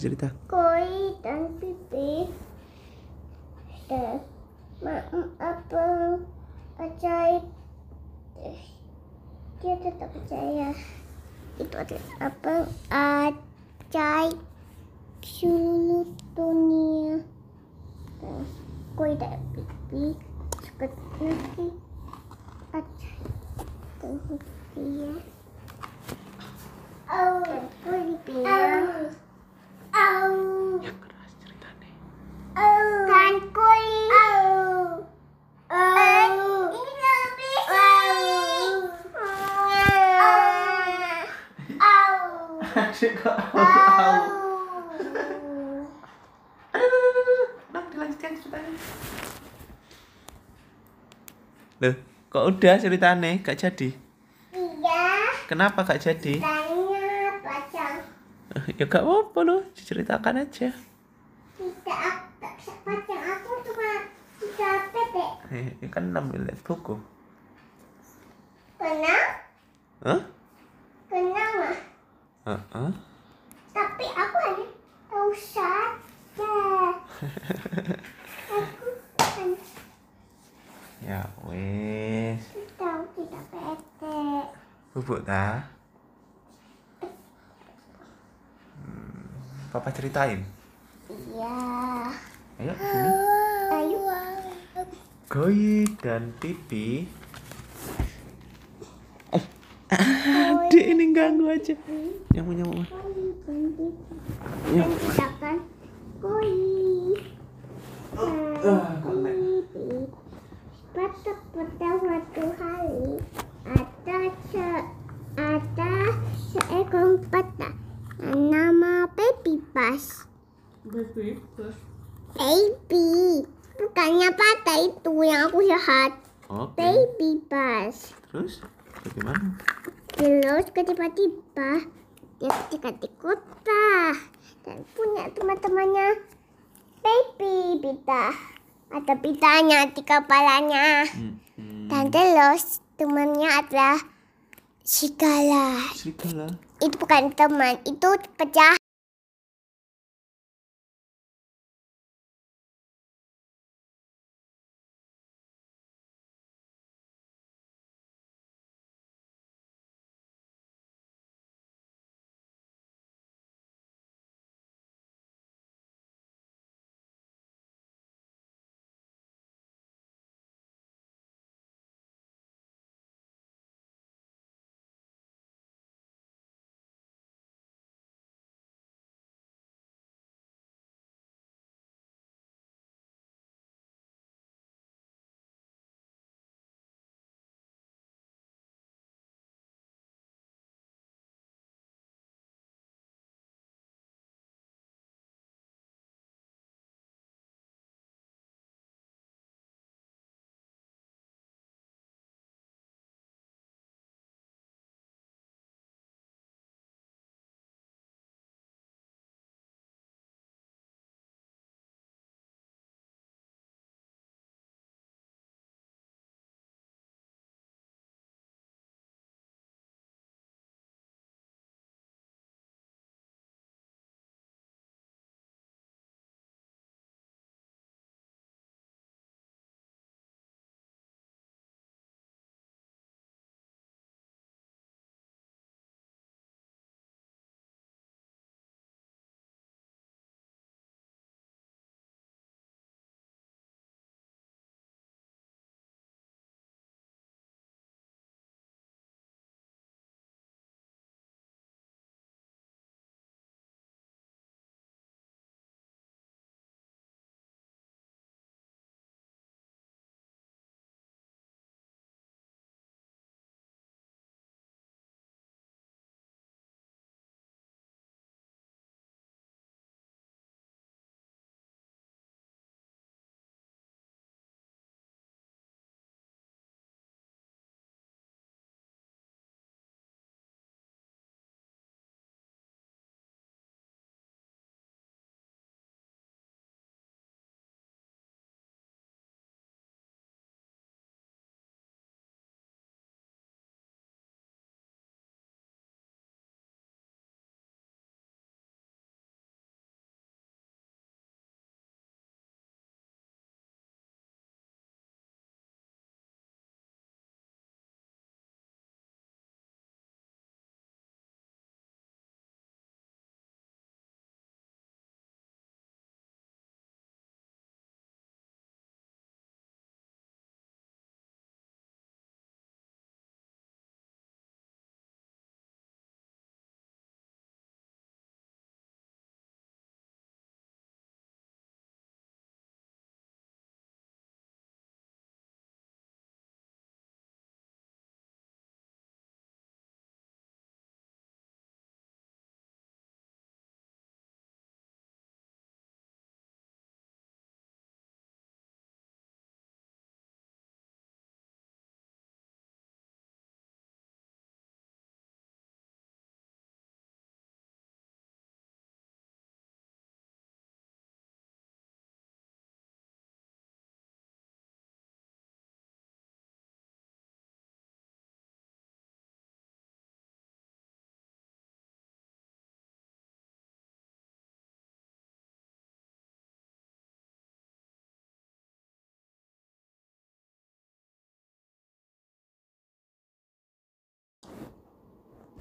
cerita. Koi dan pipi dan apa ajaib dia tetap percaya. Itu adalah apa? Ajaib seluruh dunia dan koi dan pipi seperti nanti ajaib dunia Oh, koi bilang Oh. Yang keras ceritanya koi. Ini lebih asyik kok dilanjutkan ceritanya. Loh, kok udah ceritanya? Gak jadi? Iya. Kenapa gak jadi? Ya gak apa-apa loh, diceritakan aja. Tidak aku cuma tiga. Eh, ya kan ambil lihat buku. Kenal? Hah? Kenal mah. Heeh. Tapi aku hanya tahu saja. aku kan Ya wes. tahu tidak pedek. Bubuk ta? Papa ceritain. Iya. Ayo sini. Ayo. Koi dan Pipi. Eh, Adik ini ganggu aja. Nyamuk nyamuk. Ya. Nama baby bus. Baby. Bukannya pata itu yang aku lihat. Oke. Baby bus. Terus bagaimana? Terus tiba-tiba dia ketika di kota dan punya teman-temannya baby pita. Ada pitanya di kepalanya. Hmm, hmm. Dan terus temannya adalah Sigala. Serigala. Itu bukan teman, itu pecah